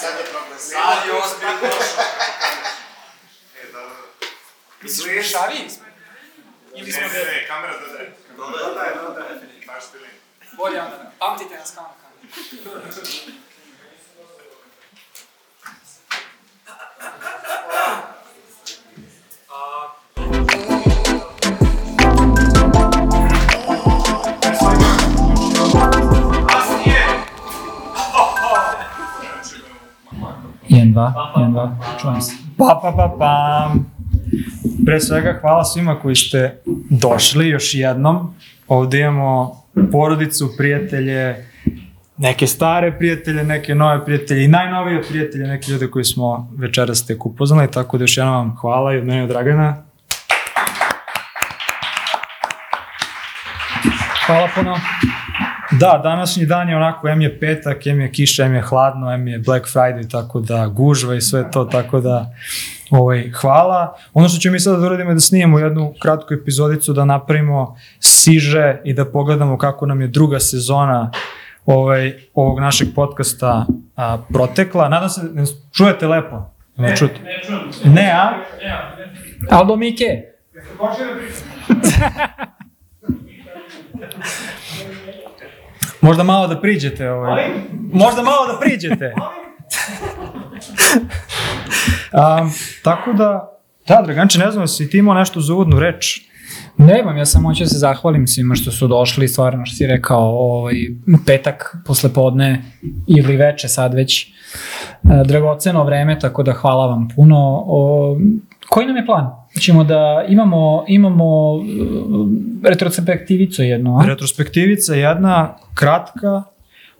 sad je problem. Sad je ozbiljno došao. E, dobro. Misliš, šariji smo? Ili smo Ne, ne, kamera dodaje. Dodaje, dodaje. Baš ti li. Bolje onda. Pamtite nas kao na kameru. Jedan, dva, jedan, dva, čujem se. Pa, pa, pa, pa. Pre svega, hvala svima koji ste došli još jednom. Ovde imamo porodicu, prijatelje, neke stare prijatelje, neke nove prijatelje i najnovije prijatelje, neke ljude koji smo večeras tek upoznali, tako da još jednom vam hvala i od mene od Dragana. Hvala puno. Da, današnji dan je onako, em je petak, em je kiša, em je hladno, em je Black Friday, tako da gužva i sve to, tako da ovaj, hvala. Ono što ćemo mi sada da uradimo je da snimamo jednu kratku epizodicu, da napravimo siže i da pogledamo kako nam je druga sezona ovaj, ovog našeg podcasta a, protekla. Nadam se, ne čujete lepo? Ne, čujete? Ne čujem. Ne, a? Aldo Mike. Možda malo da priđete. Ovaj. Možda malo da priđete. um, tako da, da, Draganče, ne znam, si ti imao nešto za uvodnu reč? Nemam, ja sam hoću da se zahvalim svima što su došli, stvarno što si rekao, ovaj, petak, posle podne ili veče sad već, dragoceno vreme, tako da hvala vam puno. O, koji nam je plan? Ćemo da imamo, imamo uh, retrospektivicu jednu, a? Retrospektivica jedna, kratka,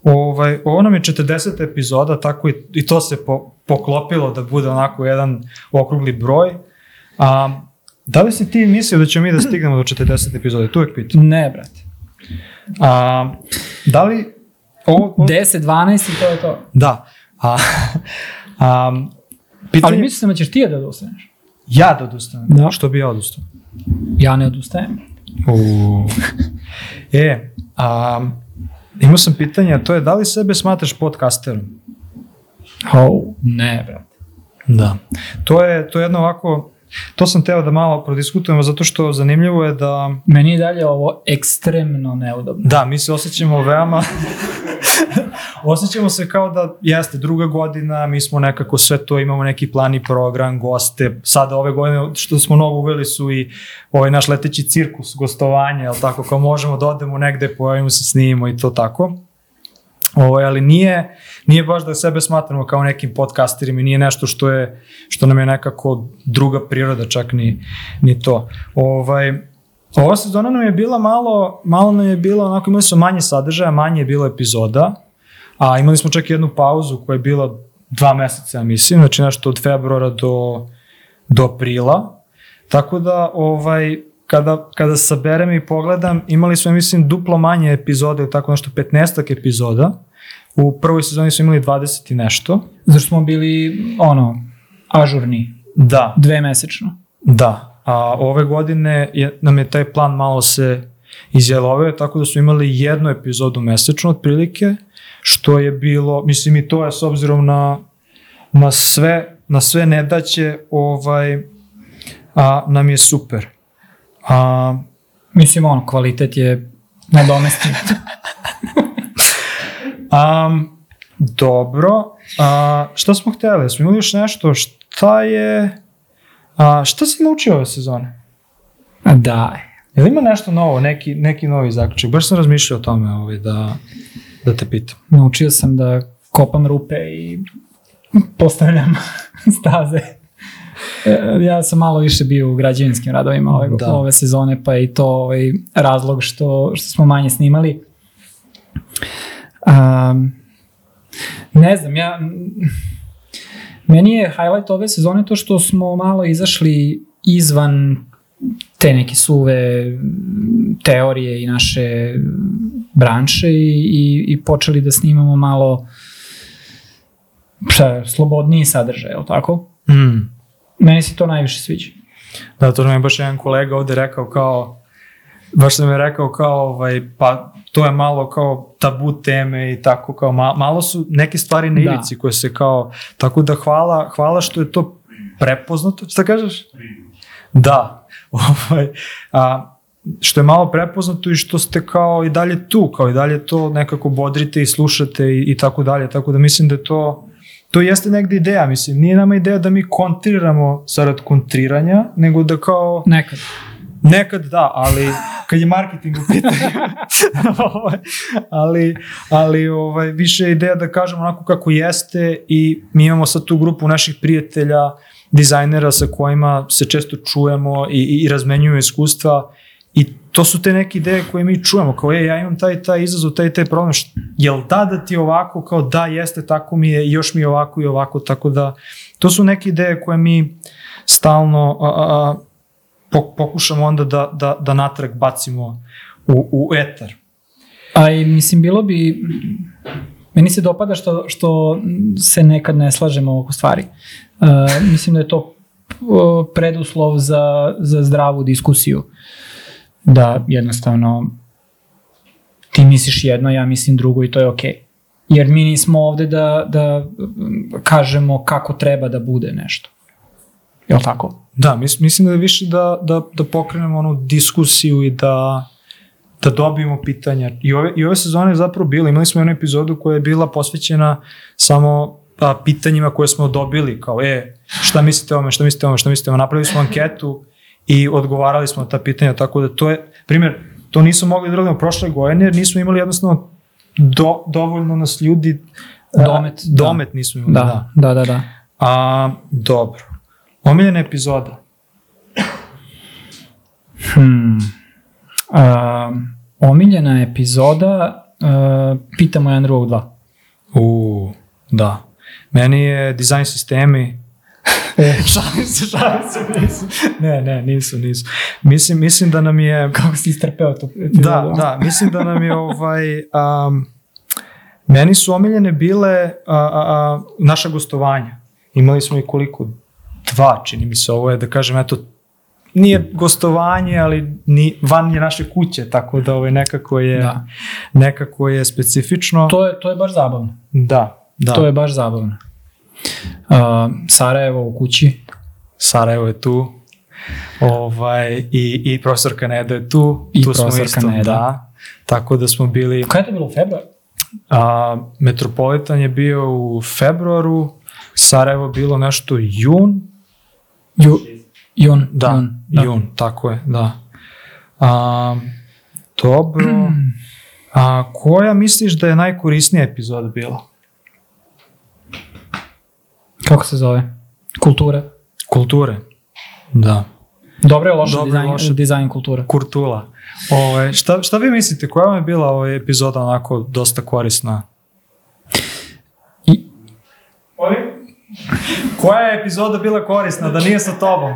ovaj, ovo nam je 40 epizoda, tako i, i to se po, poklopilo da bude onako jedan okrugli broj. A, da li si ti mislio da ćemo mi da stignemo do 40 epizoda? Tu uvek pitam. Ne, brate. A, da li... Ovo, ovo, 10, 12 i to je to. Da. A, a, pitanje, Ali mislim da ćeš ti da odustaneš. Ja da odustanem? Da. Što bi ja odustao? Ja ne odustajem. U... e, a, imao sam pitanje, a to je da li sebe smatraš podcasterom? Oh, ne, brate. Da. To je, to je jedno ovako, to sam teo da malo prodiskutujemo, zato što zanimljivo je da, Meni je dalje ovo ekstremno neudobno. da, mi se osjećamo veoma, osjećamo se kao da jeste druga godina, mi smo nekako sve to, imamo neki plan i program, goste, sada ove godine što smo novo uveli su i ovaj naš leteći cirkus, gostovanje, jel tako, kao možemo da odemo negde, pojavimo se, snimimo i to tako. Ovo, ali nije, nije baš da sebe smatramo kao nekim podcasterima i nije nešto što je što nam je nekako druga priroda, čak ni, ni to. Ovaj, ova sezona nam je bila malo, malo nam je bila, onako imali smo manje sadržaja, manje je bilo epizoda, a imali smo čak i jednu pauzu koja je bila dva meseca, ja mislim, znači nešto od februara do, do aprila. Tako da, ovaj, kada, kada saberem i pogledam, imali smo, ja mislim, duplo manje epizode, tako nešto 15 epizoda. U prvoj sezoni smo imali 20 i nešto. Zašto smo bili, ono, ažurni, Da, dve mesečno. da. A ove godine je, nam je taj plan malo se izjeloveo, tako da smo imali jednu epizodu mesečno otprilike, što je bilo, mislim i to je s obzirom na, na sve, na sve nedaće, ovaj, a, nam je super. A, Mislim, ono, kvalitet je nadomestiv. Um, dobro. A, šta smo hteli? Smo imali još nešto? Šta je... A, šta si naučio ove sezone? Daj. Je li ima nešto novo, neki, neki novi zaključak? Baš sam razmišljao o tome ovaj, da, da te pitam. Naučio sam da kopam rupe i postavljam staze. E, Ja sam malo više bio u građevinskim radovima ove, Da. ove sezone, pa je i to ovaj, razlog što, što smo manje snimali. Um, ne znam, ja... Meni je highlight ove sezone to što smo malo izašli izvan te neke suve teorije i naše branše i, i, i počeli da snimamo malo šta, slobodniji sadržaj, je li tako? Mm. Meni se to najviše sviđa. Da, to nam je baš jedan kolega ovde rekao kao baš sam je rekao kao, ovaj, pa to je malo kao tabu teme i tako kao, ma, malo su neke stvari na Da. ivici koje se kao, tako da hvala, hvala što je to prepoznato, šta kažeš? Da, ovaj, a, što je malo prepoznato i što ste kao i dalje tu, kao i dalje to nekako bodrite i slušate i, i tako dalje, tako da mislim da to, to jeste negde ideja, mislim, nije nama ideja da mi kontriramo zarad kontriranja, nego da kao, Nekad. Nekad da, ali kad je marketing u pitanju, ovaj, ali, ali ovaj, više je ideja da kažemo onako kako jeste i mi imamo sad tu grupu naših prijatelja, dizajnera sa kojima se često čujemo i, i, i razmenjujemo iskustva i to su te neke ideje koje mi čujemo, kao je, ja imam taj, taj izazov, taj, taj problem, jel da da ti ovako, kao da jeste, tako mi je, još mi je ovako i ovako, tako da to su neke ideje koje mi stalno a, a, pokušamo onda da, da, da natrag bacimo u, u etar. A i mislim, bilo bi... Meni se dopada što, što se nekad ne slažemo oko stvari. Uh, mislim da je to preduslov za, za zdravu diskusiju. Da jednostavno ti misliš jedno, ja mislim drugo i to je okej. Jer mi nismo ovde da, da kažemo kako treba da bude nešto. Jel tako? Da, mis, mislim da je više da, da, da pokrenemo onu diskusiju i da, da dobijemo pitanja. I ove, I ove sezone je zapravo bilo, imali smo jednu epizodu koja je bila posvećena samo a, pitanjima koje smo dobili, kao e, šta mislite o ome, šta mislite o ome, šta mislite o ome, napravili smo anketu i odgovarali smo na ta pitanja, tako da to je, primjer, to nismo mogli da radimo prošle godine, jer nismo imali jednostavno do, dovoljno nas ljudi, a, Domet, da. domet nismo imali, da. Da, da, da. da. A, dobro. Omiljena epizoda. Hmm. Uh, omiljena epizoda uh, Pitamo jedan drugog dva. U, da. Meni je dizajn sistemi E, šalim se, šalim se, nisu. Ne, ne, nisu, nisu. Mislim, mislim da nam je... kako si istrpeo to? Da, da, mislim da nam je ovaj... Um, meni su omiljene bile a, a, a, naša gostovanja. Imali smo i koliko? Dva, čini mi se. Ovo je, da kažem, eto, nije gostovanje, ali ni van je naše kuće, tako da ovaj, nekako je, Da. nekako je specifično. To je, to je baš zabavno. Da, da. To je baš zabavno. Uh, Sarajevo u kući. Sarajevo je tu. Ovaj, i, I profesor Kaneda je tu. I tu smo isto, Kaneda. Da. Tako da smo bili... Kada je to bilo u februar? A, Metropolitan je bio u februaru, Sarajevo bilo nešto jun, Ju, jun. da, jun, da. jun, tako je, da. A, dobro. A koja misliš da je najkorisnija epizoda bila? Kako se zove? Kultura. Kulture. Da. Dobro je loše Dobro dizajn, loše. dizajn kultura. Kurtula. Ove, šta, šta vi mislite, koja vam je bila ova epizoda onako dosta korisna? Koja je epizoda bila korisna da nije sa tobom?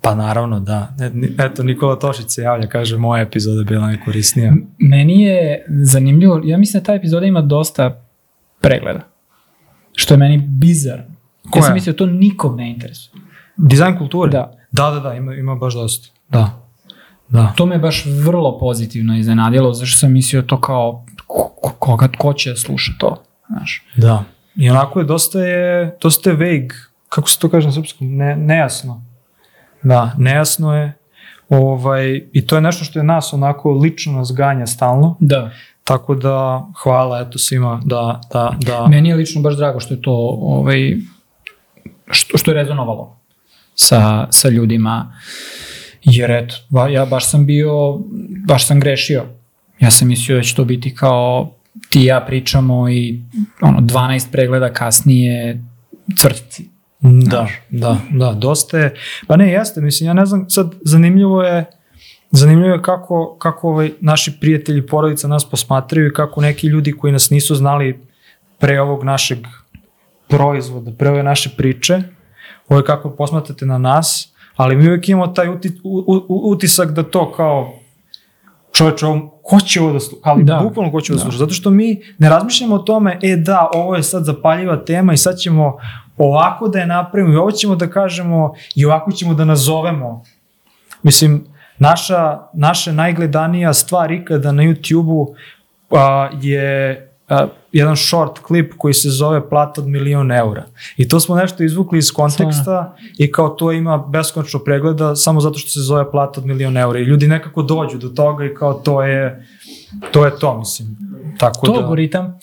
Pa naravno, da. Eto, Nikola Tošić se javlja, kaže, moja epizoda je bila najkorisnija. meni je zanimljivo, ja mislim da ta epizoda ima dosta pregleda. Što je meni bizarno. Ja Koja? sam mislio to nikom ne interesuje. Dizajn kulture? Da. Da, da, da, ima, ima baš dosta. Da. Da. To me baš vrlo pozitivno iznenadilo, zašto sam mislio to kao, koga, ko će sluša to, znaš. Da. I onako je dosta je, dosta je vague, kako se to kaže na srpskom, ne, nejasno. Da, nejasno je. Ovaj, I to je nešto što je nas onako lično nas ganja stalno. Da. Tako da hvala eto svima da, da, da. Meni je lično baš drago što je to, ovaj, što, što je rezonovalo sa, sa ljudima, jer eto, ba, ja baš sam bio, baš sam grešio. Ja sam mislio da će to biti kao ti ja pričamo i ono, 12 pregleda kasnije crtici. Da, da, da, dosta je. Pa ne, jeste, mislim, ja ne znam, sad zanimljivo je, zanimljivo je kako, kako ovaj, naši prijatelji, porodica nas posmatraju i kako neki ljudi koji nas nisu znali pre ovog našeg proizvoda, pre ove naše priče, ovo je kako posmatrate na nas, ali mi uvijek imamo taj uti, u, u, utisak da to kao čoveč, ovo, ko će ovo da sluša, ali Da. da. bukvalno ko će ovo da Da. sluša, zato što mi ne razmišljamo o tome, e da, ovo je sad zapaljiva tema i sad ćemo ovako da je napravimo i ovo ćemo da kažemo i ovako ćemo da nazovemo. Mislim, naša, naša najgledanija stvar ikada na YouTube-u a, je a, jedan short klip koji se zove Plata od milion eura. I to smo nešto izvukli iz konteksta i kao to ima beskonačno pregleda samo zato što se zove Plata od milion eura. I ljudi nekako dođu do toga i kao to je to, je to mislim. Tako To da... algoritam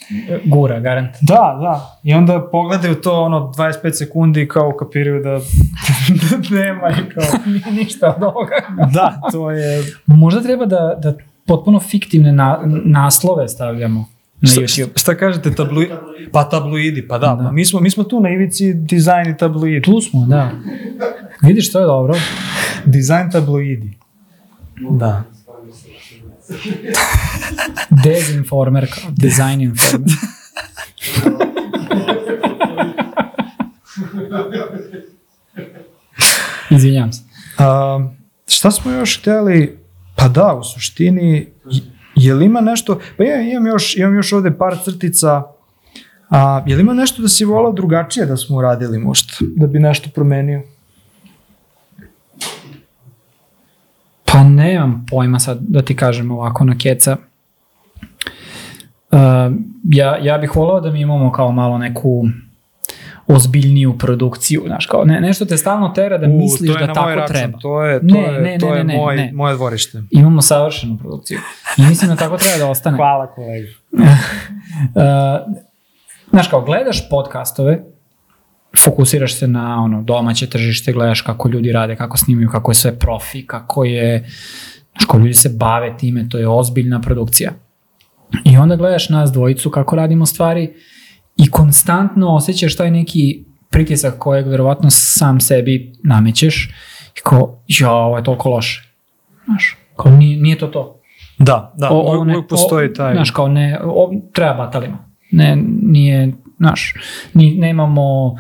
gura, garant. Da, da. I onda pogledaju to ono 25 sekundi i kao kapiraju da, da nema i kao... Nije ništa od ovoga. Da, to je... Možda treba da, da potpuno fiktivne na, naslove stavljamo na Šta, YouTube. šta, šta kažete, tabloidi? Pa tabloidi, pa da. Da. Pa mi, smo, mi smo tu na ivici dizajn i tabloidi. Tu smo, da. Vidiš, to je dobro. Dizajn tabloidi. Da. Dezinformer, kao design informer. Izvinjam se. A, šta smo još htjeli? Pa da, u suštini, je li ima nešto, pa ja imam još, imam još ovde par crtica, a, je li ima nešto da si volao drugačije da smo uradili možda, da bi nešto promenio? Pa nemam pojma sad da ti kažem ovako na keca. Uh, ja, ja bih volao da mi imamo kao malo neku ozbiljniju produkciju, znaš, kao ne, nešto te stalno tera da U, misliš to je da na tako moj račun, treba. To je, to Ne, je, ne, to ne, je ne, moj, ne. moje dvorište. Imamo savršenu produkciju. I mislim da tako treba da ostane. Hvala kolega. Uh, znaš, kao gledaš podcastove, fokusiraš se na ono domaće tržište, gledaš kako ljudi rade, kako snimaju, kako je sve profi, kako je, znaš, kako ljudi se bave time, to je ozbiljna produkcija. I onda gledaš nas dvojicu kako radimo stvari i konstantno osjećaš taj neki pritisak kojeg verovatno sam sebi namećeš i kao, ja, ovo je toliko loše. Znaš, kao nije, nije to to. Da, da, O- uvijek, one- uvijek postoji taj... Znaš, kao ne, o, treba batalima. Ne, nije, znaš, ni, nemamo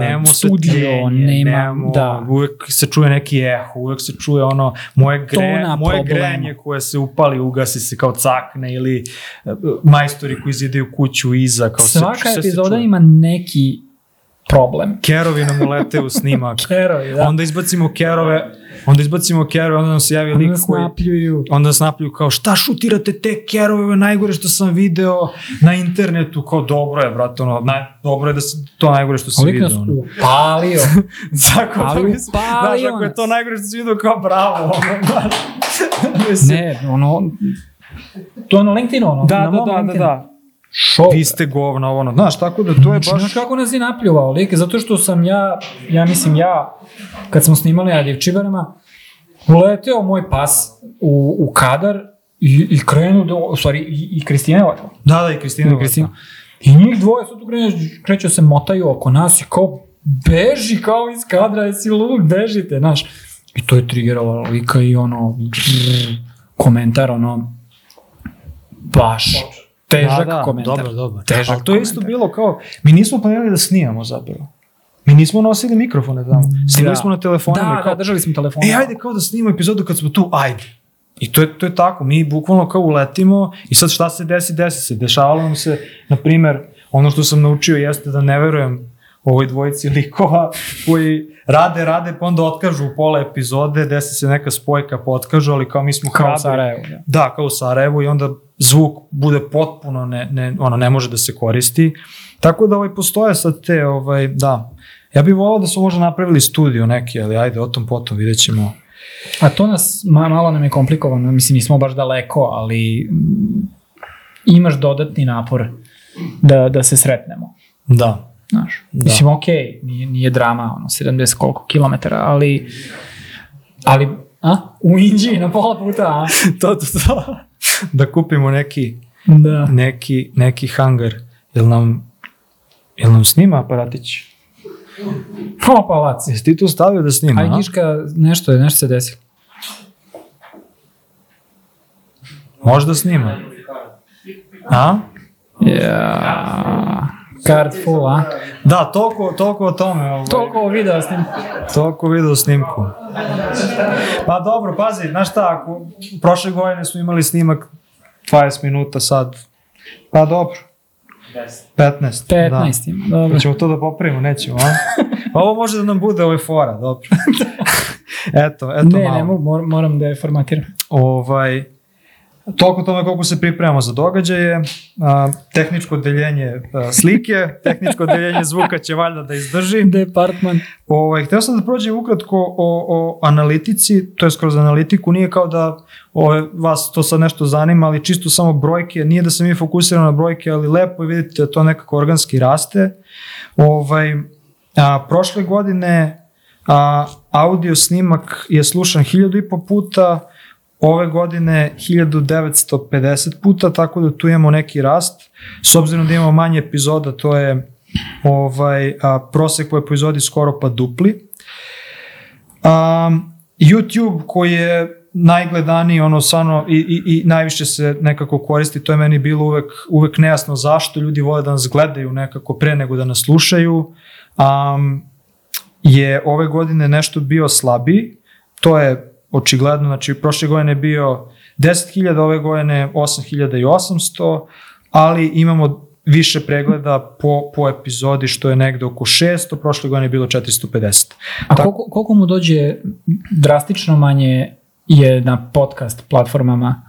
nemamo studio, nema, nemamo, da. uvek se čuje neki eho, uvek se čuje ono moje, gre, moje grenje koje se upali, ugasi se kao cakne ili e, majstori koji zidaju kuću iza. Kao se- Svaka se epizoda čuje. ima neki problem. Kerovi nam ulete u snimak. Kerovi, da. Onda izbacimo kerove, onda izbacimo kerove, onda nam se javi lik nas koji... napljuju. Onda nas napljuju kao šta šutirate te kerove, ovo je najgore što sam video na internetu, kao dobro je, brate, ono, naj, dobro je da se, to najgore što sam Lik video. nas ono. upalio. Tako Ali da mislim, upalio znaš, ako je nas. to najgore što si vidio, kao bravo, ono, ne, ono, to je na LinkedInu, ono. Da, na da, da, da, da. Šou. Vi ste govna, ono, znaš, tako da to je baš... Znaš kako nas je napljuvao lik? Zato što sam ja, ja mislim ja, kad smo snimali na Divčibarama, uleteo moj pas u, u kadar i, i krenu da, u stvari, i, i Kristina je letala. Da, da, i Kristina. I Kristina. I njih dvoje sad tu krenu, kreću se motaju oko nas i kao beži kao iz kadra, jesi lud, bežite, znaš. I to je triggerovalo lika i ono, komentar, ono, baš težak da, da, komentar. Dobro, dobro. Težak Ali to je isto bilo kao, mi nismo planirali da snimamo zapravo. Mi nismo nosili mikrofone tamo. Snimali Da. smo na telefonima. Da, i kao, da, držali smo telefone. E, ajde kao da snimamo epizodu kad smo tu, ajde. I to je, to je tako, mi bukvalno kao uletimo i sad šta se desi, desi se. Dešavalo nam se, na primer, ono što sam naučio jeste da ne verujem ovoj dvojici likova koji rade, rade, pa onda otkažu u pola epizode, desi se neka spojka, pa otkažu, ali kao mi smo Kao hrabri. Sarajevo, da. Da, kao u Sarajevu i onda zvuk bude potpuno ne, ne, ono, ne može da se koristi. Tako da ovaj, postoje sad te, ovaj, da. Ja bih volao da smo možda napravili studio neki, ali ajde, o tom potom vidjet ćemo. A to nas, ma, malo nam je komplikovano, mislim, nismo baš daleko, ali mm, imaš dodatni napor da, da se sretnemo. Da. Znaš, Da. mislim, okej, nije, nije drama, ono, 70 koliko kilometara, ali, ali, a? U Inđiji na pola puta, a? to, to, to. da kupimo neki, Da. neki, neki hangar. Jel nam, jel nam snima aparatić? O, palac. Jesi ti tu stavio da snima? Aj, a? Giška, nešto je, nešto se desilo. Možda snima. A? Ja, card full, a? Da, toliko, toliko o tome. Ovaj. Toliko ovo video s njim. Toliko video snimku. Pa dobro, pazi, znaš šta, ako prošle godine smo imali snimak 20 minuta sad, pa dobro. 15. 15 ima, Da. dobro. Hoćemo to da popravimo, nećemo, a? Ovo može da nam bude ovaj fora, dobro. eto, eto Ne, malo. ne mor- moram da je formatiram. Ovaj, toliko tome koliko se pripremamo za događaje, a, tehničko odeljenje a, slike, tehničko odeljenje zvuka će valjda da izdrži. Departman. Ovaj, hteo sam da prođem ukratko o, o analitici, to je kroz analitiku, nije kao da ove, vas to sad nešto zanima, ali čisto samo brojke, nije da se mi fokusiramo na brojke, ali lepo je vidite da to nekako organski raste. Ovaj, a, prošle godine a, audio snimak je slušan hiljadu i po puta, ove godine 1950 puta, tako da tu imamo neki rast. S obzirom da imamo manje epizoda, to je ovaj, a, prosek po epizodi skoro pa dupli. Um, YouTube koji je najgledaniji, ono stvarno i, i, i najviše se nekako koristi, to je meni bilo uvek, uvek nejasno zašto ljudi vole da nas gledaju nekako pre nego da nas slušaju, um, je ove godine nešto bio slabiji, to je očigledno, znači prošle godine je bio 10.000, ove godine 8.800, ali imamo više pregleda po, po epizodi, što je negde oko 600, prošle godine je bilo 450. A koliko, koliko mu dođe drastično manje je na podcast platformama?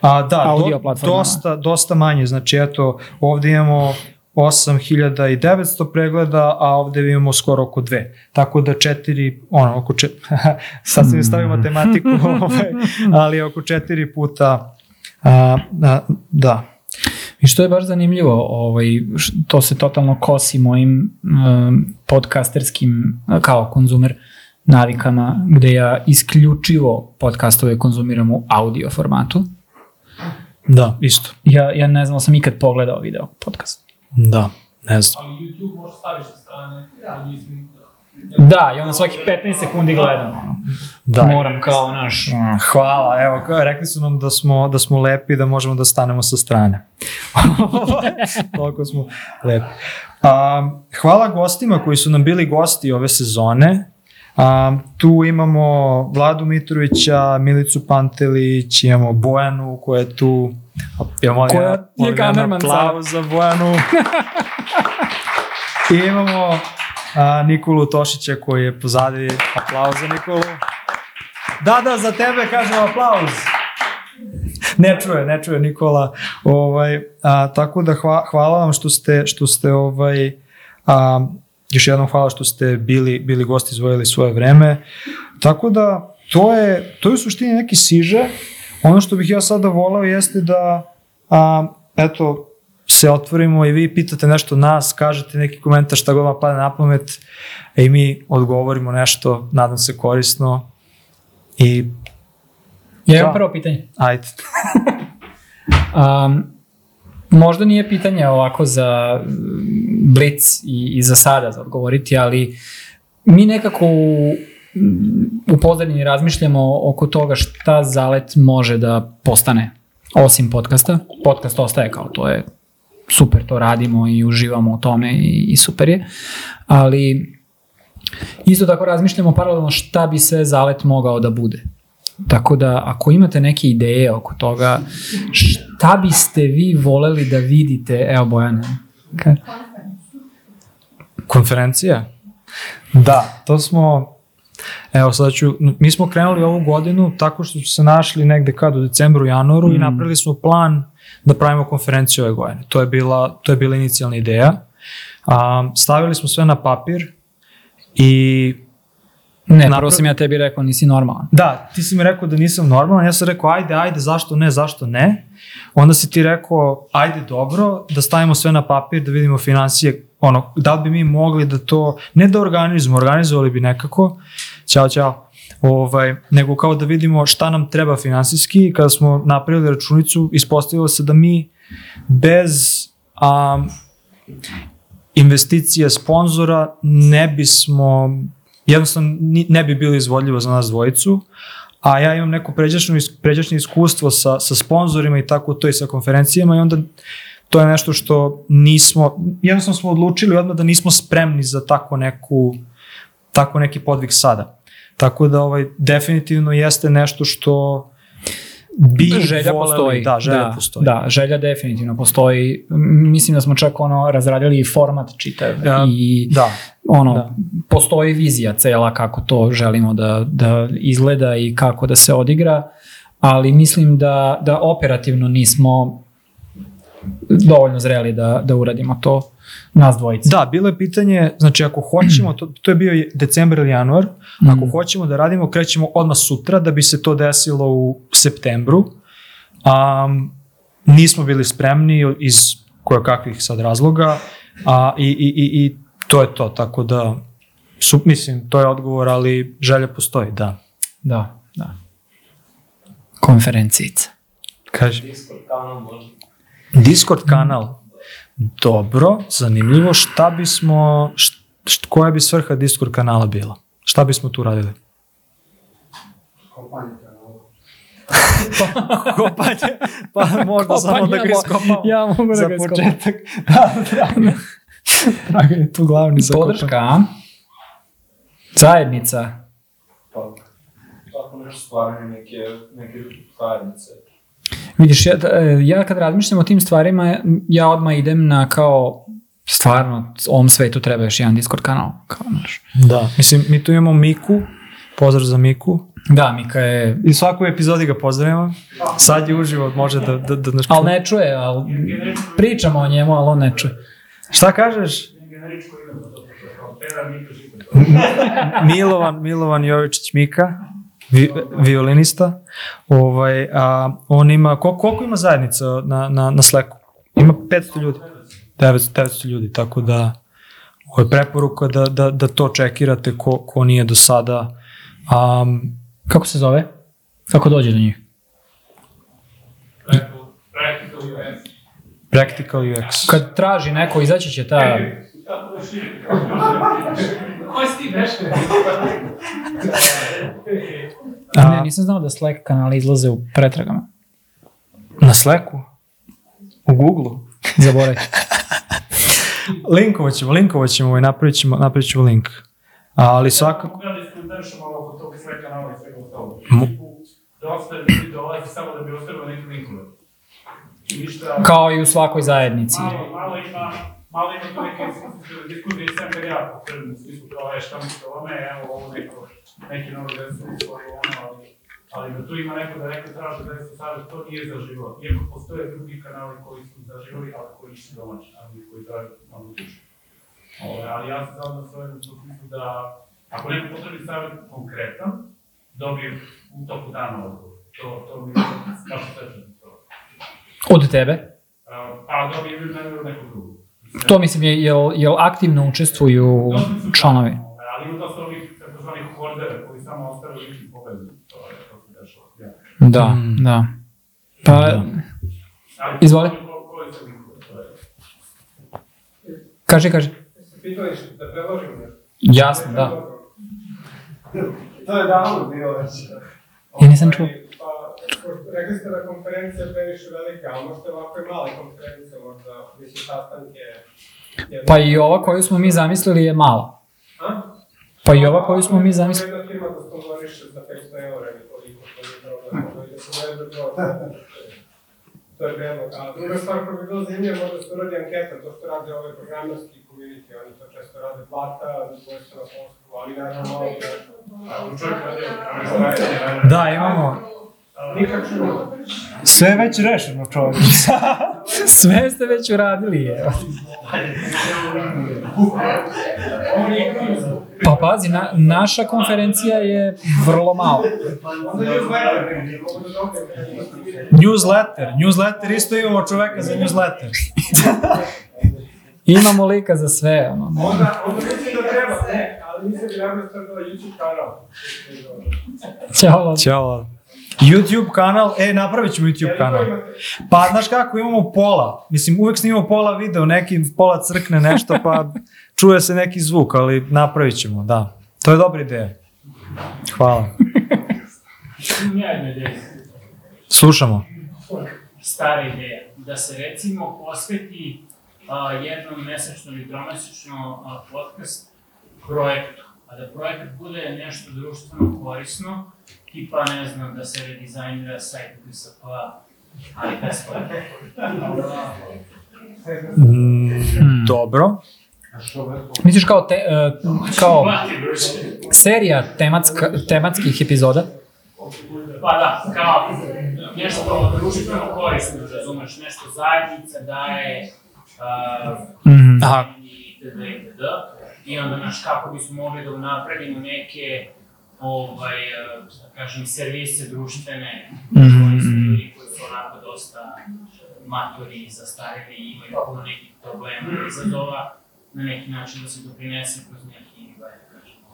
A, da, Audio do, platformama. dosta, dosta manje, znači eto, ovde imamo 8900 pregleda, a ovde imamo skoro oko dve. Tako da četiri, ono, oko četiri, sad sam mi stavio matematiku, ovaj, ali oko četiri puta, a, a, da. I što je baš zanimljivo, ovaj, to se totalno kosi mojim um, podcasterskim, kao konzumer, navikama, gde ja isključivo podcastove konzumiram u audio formatu. Da, isto. Ja, ja ne znam sam ikad pogledao video podcast. Da, ne znam. Ali YouTube možeš staviš sa strane. Ja. Mislim, Da, i onda svaki 15 sekundi gledam. Da. Moram kao naš... Mm, Hvala, evo, rekli su nam da smo, da smo lepi, da možemo da stanemo sa strane. Toliko smo lepi. A, hvala gostima koji su nam bili gosti ove sezone. A, tu imamo Vladu Mitrovića, Milicu Pantelić, imamo Bojanu koja je tu. Ja molim, Koja ja, je molim kamerman aplauz za Bojanu. I imamo a, Nikolu Tošića koji je pozadi. Aplauz za Nikolu. Da, da, za tebe kažem aplauz. Ne čuje, ne čuje Nikola. Ovaj, a, tako da hva, hvala vam što ste, što ste ovaj, a, još jednom hvala što ste bili, bili gosti, izvojili svoje vreme. Tako da, to je, to je u suštini neki siže. Ono što bih ja sada volao jeste da, a, eto, se otvorimo i vi pitate nešto nas, kažete neki komentar šta god vam pada na pamet i mi odgovorimo nešto, nadam se korisno i Ja imam Da. prvo pitanje. ajde. Um, možda nije pitanje ovako za blic i, i za sada za odgovoriti, ali mi nekako u, u pozadini razmišljamo oko toga šta zalet može da postane osim podcasta. Podcast ostaje kao to je super, to radimo i uživamo u tome i, i super je, ali isto tako razmišljamo paralelno šta bi sve zalet mogao da bude. Tako da, ako imate neke ideje oko toga, šta biste vi voleli da vidite, evo Bojane, ka- Konferencija? Da, to smo, evo sad ću, mi smo krenuli ovu godinu tako što smo se našli negde kad u decembru, januaru mm. i Mm. napravili smo plan da pravimo konferenciju ove godine. To je bila, to je bila inicijalna ideja. A, stavili smo sve na papir i ne, prvo sam ja tebi rekao nisi normalan. Da, ti si mi rekao da nisam normalan, ja sam rekao ajde, ajde, zašto ne, zašto ne. Onda si ti rekao ajde dobro, da stavimo sve na papir, da vidimo financije, ono, da li bi mi mogli da to, ne da organizujemo, organizovali bi nekako, ćao, ćao, ovaj, nego kao da vidimo šta nam treba finansijski kada smo napravili računicu, ispostavilo se da mi bez um, investicije sponzora ne bismo jednostavno ne bi bilo izvodljivo za nas dvojicu, a ja imam neko pređašnje, pređašnje iskustvo sa, sa sponzorima i tako to i sa konferencijama i onda to je nešto što nismo, jednostavno smo odlučili odmah da nismo spremni za tako neku, tako neki podvig sada. Tako da ovaj, definitivno jeste nešto što bi želja voleli- postoji. Da, želja da, postoji. Da, želja definitivno postoji. Mislim da smo čak ono razradili i format čitav Ja, i Da, ono, da. postoji vizija cela kako to želimo da, da izgleda i kako da se odigra, ali mislim da, da operativno nismo dovoljno zreli da, da uradimo to nas dvojice. Da, bilo je pitanje, znači ako hoćemo, to, to je bio decembar ili januar, ako hoćemo da radimo, krećemo odmah sutra da bi se to desilo u septembru. Um, nismo bili spremni iz koje kakvih sad razloga a, i, i, i, i to je to, tako da su, mislim, to je odgovor, ali želja postoji, da. Da, da. Konferencijica. Kaži. Discord kanal možda. Discord kanal. Dobro, zanimljivo. Šta bismo, št, št, koja bi svrha Discord kanala bila? Šta bismo tu radili? Kopanje. Pa možda samo da ga iskopamo. Ja mogu da za ga iskopam. početak. Da, Dragan. Dragan je tu glavni za Podrška, kopanje. a? Zajednica. Pa, tako nešto stvaranje neke, neke zajednice. Vidiš, ja, e, ja kad razmišljam o tim stvarima, ja odmah idem na kao stvarno, ovom svetu treba još jedan Discord kanal. Kao, znaš. Da, mislim, mi tu imamo Miku. Pozdrav za Miku. Da, Mika je... I u svakoj epizodi ga pozdravimo. Sad je uživo, može da... da, da, da Ali ne čuje, ali pričamo o njemu, ali on ne čuje. Šta kažeš? Milovan, Milovan Jovičić Mika, vi, violinista. Ovaj, a, on ima, koliko, koliko ima zajednica na, na, na Slacku? Ima 500 ljudi. 900, 900 ljudi, tako da ovo je preporuka da, da, da to čekirate ko, ko nije do sada. Um, Kako se zove? Kako dođe do njih? Practical UX. Kad traži neko, izaći će ta... Ko si ti nešto? Ne, A, nisam znao da Slack kanali izlaze u pretragama. na Slacku? U Google? Zaboravite. Linkovat ćemo, linkovat ćemo, ovaj, napravit ćemo, napravit ćemo link. Ali svakako... Mogu da iskomentarišem malo oko tog sve kanala i svega ostalo. Mo- Dosta ljudi dolazi samo da bi ostavio neke linkove. I ništa... Kao i u svakoj zajednici. Malo, malo ima, malo ima tu neke diskusije i sam kad ja pokrenem u smislu kao, e, šta mislite o ome, evo ovo neko, neki novi desni svoj ono, ali, ali da tu ima neko da neko traže da se savjet, to nije zaživo. Iako postoje drugi kanali koji su zaživali, ali koji nisu domaći, ali koji traže malo duže. Ove, ali ja sam zadno s ovim u smislu da, ako neko potrebi savjet konkretan, dobije u toku dana odgovor. To, to mi je baš svečno. To. Od tebe? A dobije ili mene ili nekog drugog. To mislim, je, jel, jel aktivno učestvuju članovi? Ali ima dosta ovih takozvanih hordera koji samo link i pobedu. To je to se dešava. Ja. Da, Mm. da. Pa, Ali Izvoli. su to kaži, kaži. Pitali da predložim nešto. Jasno, da. To je davno bilo već. Ja nisam čuo. Pa, rekli ste da konferencija je previše velika, ali možete ovako i male konferencije, možda više sastanke. Pa i ova koju smo mi zamislili je mala. A? Pa i ova koju smo mi zamislili. Jedna firma da sponzoriše za 500 eura ili koliko, to je problem. To je da se veže broj. To je predlog. A druga stvar koja bi bilo zanimljiva, možda se uradi anketa, to što rade ove programerski community, oni to često rade plata, dvojstvo na poslu, ali naravno da... Da, imamo. Sve je već rešeno, čovječ. Sve ste već uradili, je. Pa pazi, na, naša konferencija je vrlo mala. Onda newsletter. Newsletter. Isto imamo čoveka za newsletter. Imamo lika za sve, ono. Onda, onda mislim da treba, ne, ali mislim da javno sad da YouTube kanal. Ćao. Ćao. YouTube kanal, e, napravit ćemo YouTube kanal. Pa, znaš kako, imamo pola. Mislim, uvek snimamo pola video, neki pola crkne nešto, pa čuje se neki zvuk, ali napravit ćemo, da. To je dobra ideja. Hvala. Slušamo. stara ideja, da se recimo posveti a, jednom mesečno ili tromesečno a, podcast projektu, a da projekat bude nešto društveno korisno tipa, ne znam, da se redizajnira sajt GSP, ali besplatno. Mm, dobro. Misliš kao, te, e, kao serija tematska, tematskih epizoda? Pa da, kao nešto društveno korisno, razumeš, nešto zajednica daje, uh. Aha. itd. itd. I onda, znaš, kako bismo mogli da unapredimo neke, ovaj, uh, da kažem, servise društvene, Mhm. koji su ljudi koji su onako dosta matori, zastarili, imaju puno nekih problema, i izazova, na neki način da se doprinese kroz neki, da kažemo.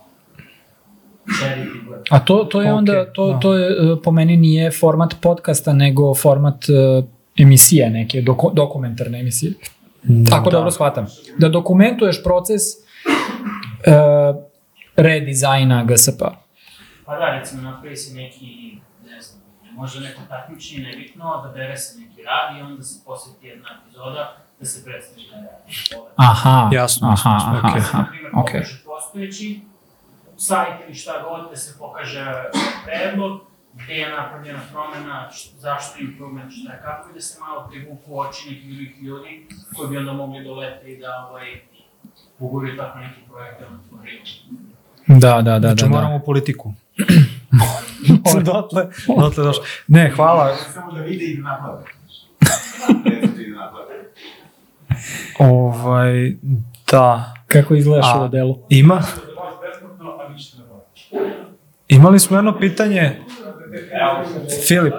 A to, to je onda, to, da. to je e, po meni nije format podcasta, nego format e, emisije neke, doko, dokumentarne emisije. Ako Da. dobro shvatam. Da dokumentuješ proces e, redizajna GSP. Pa da, recimo, napravi se neki, ne znam, možda neko takmičenje, nebitno, da bere se neki rad i onda se posveti jedna epizoda da se predstavi taj rad. Aha, Jasno, aha, aha, okej. aha, Na primjer, ok. pokaže postojeći sajt ili šta god, da se pokaže predlog, gde je napravljena promena, zašto improvement, šta je kako, i da se malo privuku oči nekih drugih ljudi koji bi onda mogli dolete i da ovaj, uguraju tako neki projekat na tvoriju. Da, da, da, Znači da. moramo da. u politiku. dotle, dotle došlo. Ne, hvala. Samo da vide i da da. Ovaj, da. Kako izgledaš A- ovo delo? Ima, imali smo jedno pitanje. Filip,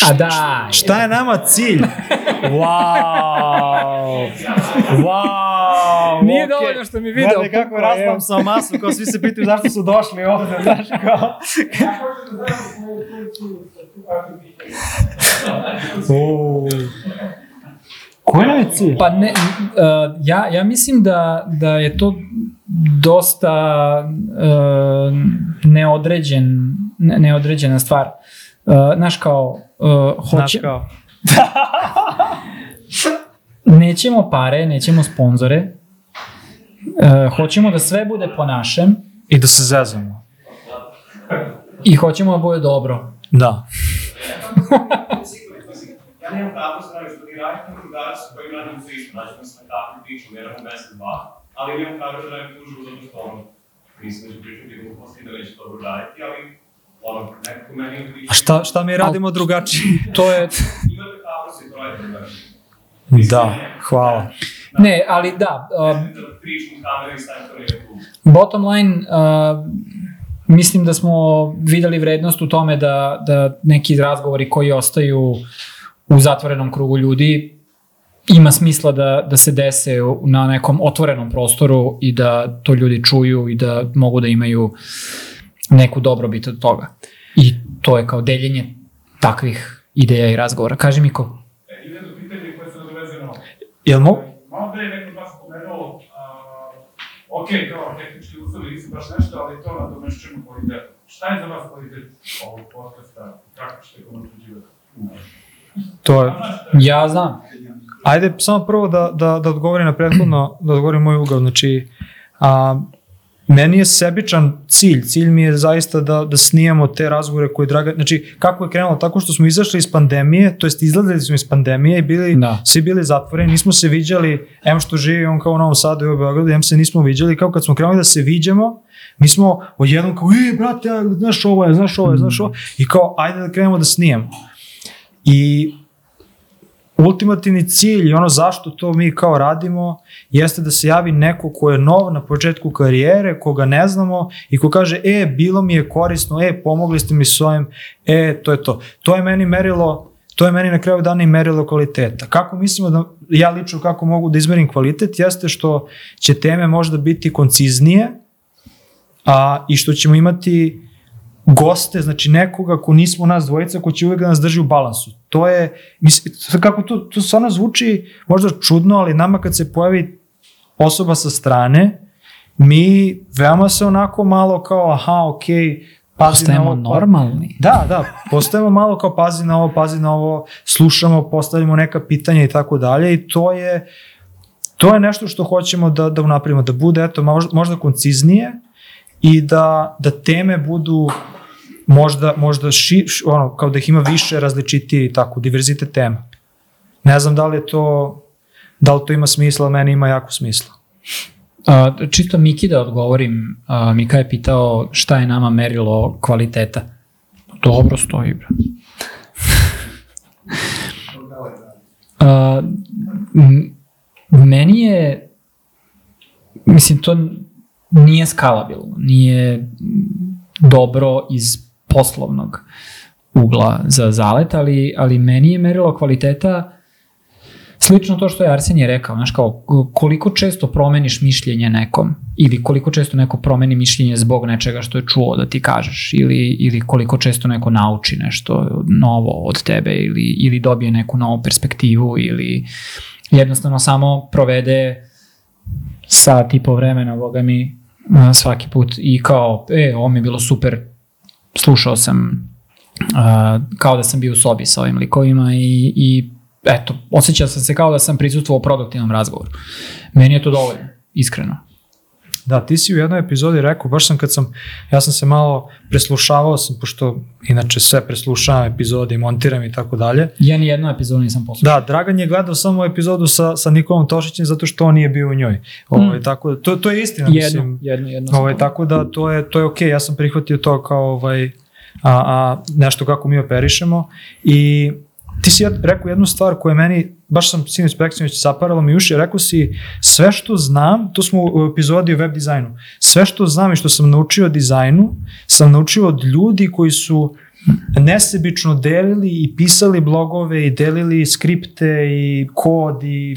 A da, šta je nama cilj? Wow! Wow! Nije okej. dovoljno što mi video Gledaj kako evo. sa masu, kao svi se pitaju zašto su došli ovde, znaš kao. Uuu. Koji nam je cilj? Pa ne, uh, ja, ja mislim da, da je to dosta uh, neodređen, ne, neodređena stvar. Uh, znaš kao, uh, hoće, kao. nećemo pare, nećemo sponzore, uh, hoćemo da sve bude po našem I da se zezamo. i hoćemo da bude dobro. Da. Ja nemam pravo da znam što vi radite na drugarcu koji radim za isto, znači mi se na kafu priču, vjerujem u mesec, dva, ali nemam pravo da radim tužbu zato što ono, mislim da ću pričati gluposti da neće dobro raditi, ali ono, nekako meni A šta, šta mi radimo drugačije? To je, imate hrabrost i to radite drugačije. Da, hvala. ne, ali da, um, bottom line, uh, mislim da smo videli vrednost u tome da, da neki razgovori koji ostaju u zatvorenom krugu ljudi ima smisla da, da se dese na nekom otvorenom prostoru i da to ljudi čuju i da mogu da imaju neku dobrobit od toga. I to je kao deljenje takvih ideja i razgovora. Kaži mi ko? E, Ima jedno pitanje koje se nadoveze na ovo. Jel mo? Malo pre je neko od vas pomenuo, a, ok, kao tehnički uslovi nisu baš nešto, ali to nadomešćujemo kvalitetom. Šta je za vas kvalitet ovog podcasta? Kako ćete ga unapređivati? To je, Ja znam. Ajde, samo prvo da, da, da odgovorim na prethodno, da odgovorim moj ugao. Znači, a, meni je sebičan cilj. Cilj mi je zaista da, da snijamo te razgovore koje Draga... Znači, kako je krenulo? Tako što smo izašli iz pandemije, to jest izlazili smo iz pandemije i bili, Da. svi bili zatvoreni, nismo se viđali, em što živi on kao u Novom Sadu i u Beogradu, em se nismo viđali, kao kad smo krenuli da se viđemo, mi smo odjednom kao, e, brate, znaš ovo je, znaš ovo je, znaš ovo, i kao, ajde da krenemo da snijemo. I ultimativni cilj i ono zašto to mi kao radimo jeste da se javi neko ko je nov na početku karijere, koga ne znamo i ko kaže, e, bilo mi je korisno, e, pomogli ste mi s ovim, e, to je to. To je meni merilo To je meni na kraju dana i merilo kvaliteta. Kako mislimo da, ja lično kako mogu da izmerim kvalitet, jeste što će teme možda biti konciznije a, i što ćemo imati goste, znači nekoga ko nismo nas dvojica, ko će uvek da nas drži u balansu. To je, mislim, kako to, to stvarno zvuči možda čudno, ali nama kad se pojavi osoba sa strane, mi veoma se onako malo kao, aha, okej, pazi na Postajemo ovo, pa- normalni. Da, da, postajemo malo kao pazi na ovo, pazi na ovo, slušamo, postavljamo neka pitanja i tako dalje i to je to je nešto što hoćemo da, da unapravimo, da bude eto, možda, možda konciznije i da, da teme budu možda, možda ši, ono, kao da ih ima više različitije i tako, diverzitet tema. Ne znam da li je to, da li to ima smisla, meni ima jako smisla. A, čisto Miki da odgovorim, a, Mika je pitao šta je nama merilo kvaliteta. Dobro stoji, bro. A, meni je, mislim, to nije skalabilno, nije dobro iz poslovnog ugla za zalet, ali, ali meni je merilo kvaliteta Slično to što je Arsenije rekao, znaš kao, koliko često promeniš mišljenje nekom, ili koliko često neko promeni mišljenje zbog nečega što je čuo da ti kažeš, ili, ili koliko često neko nauči nešto novo od tebe, ili, ili dobije neku novu perspektivu, ili jednostavno samo provede sat i po vremena, boga mi, svaki put i kao, e, ovo mi je bilo super, slušao sam a, kao da sam bio u sobi sa ovim likovima i, i eto, osjećao sam se kao da sam prisutvovao produktivnom razgovoru. Meni je to dovoljno, iskreno. Da, ti si u jednoj epizodi rekao, baš sam kad sam, ja sam se malo preslušavao sam, pošto inače sve preslušavam epizode i montiram i tako dalje. Ja ni jednu epizodu nisam poslušao. Da, Dragan je gledao samo epizodu sa, sa Nikolom Tošićem zato što on nije bio u njoj. Ovo, mm. tako, da- to, to je istina, jednu, mislim. jednu. sam Ovaj, tako da to je, to je okej, ja sam prihvatio to kao ovaj, a, a, nešto kako mi operišemo i ti si rekao jednu stvar koja meni, baš sam sinoć Peksinović zaparalo mi uši, rekao si sve što znam, to smo u epizodi o web dizajnu, sve što znam i što sam naučio o dizajnu, sam naučio od ljudi koji su nesebično delili i pisali blogove i delili skripte i kod i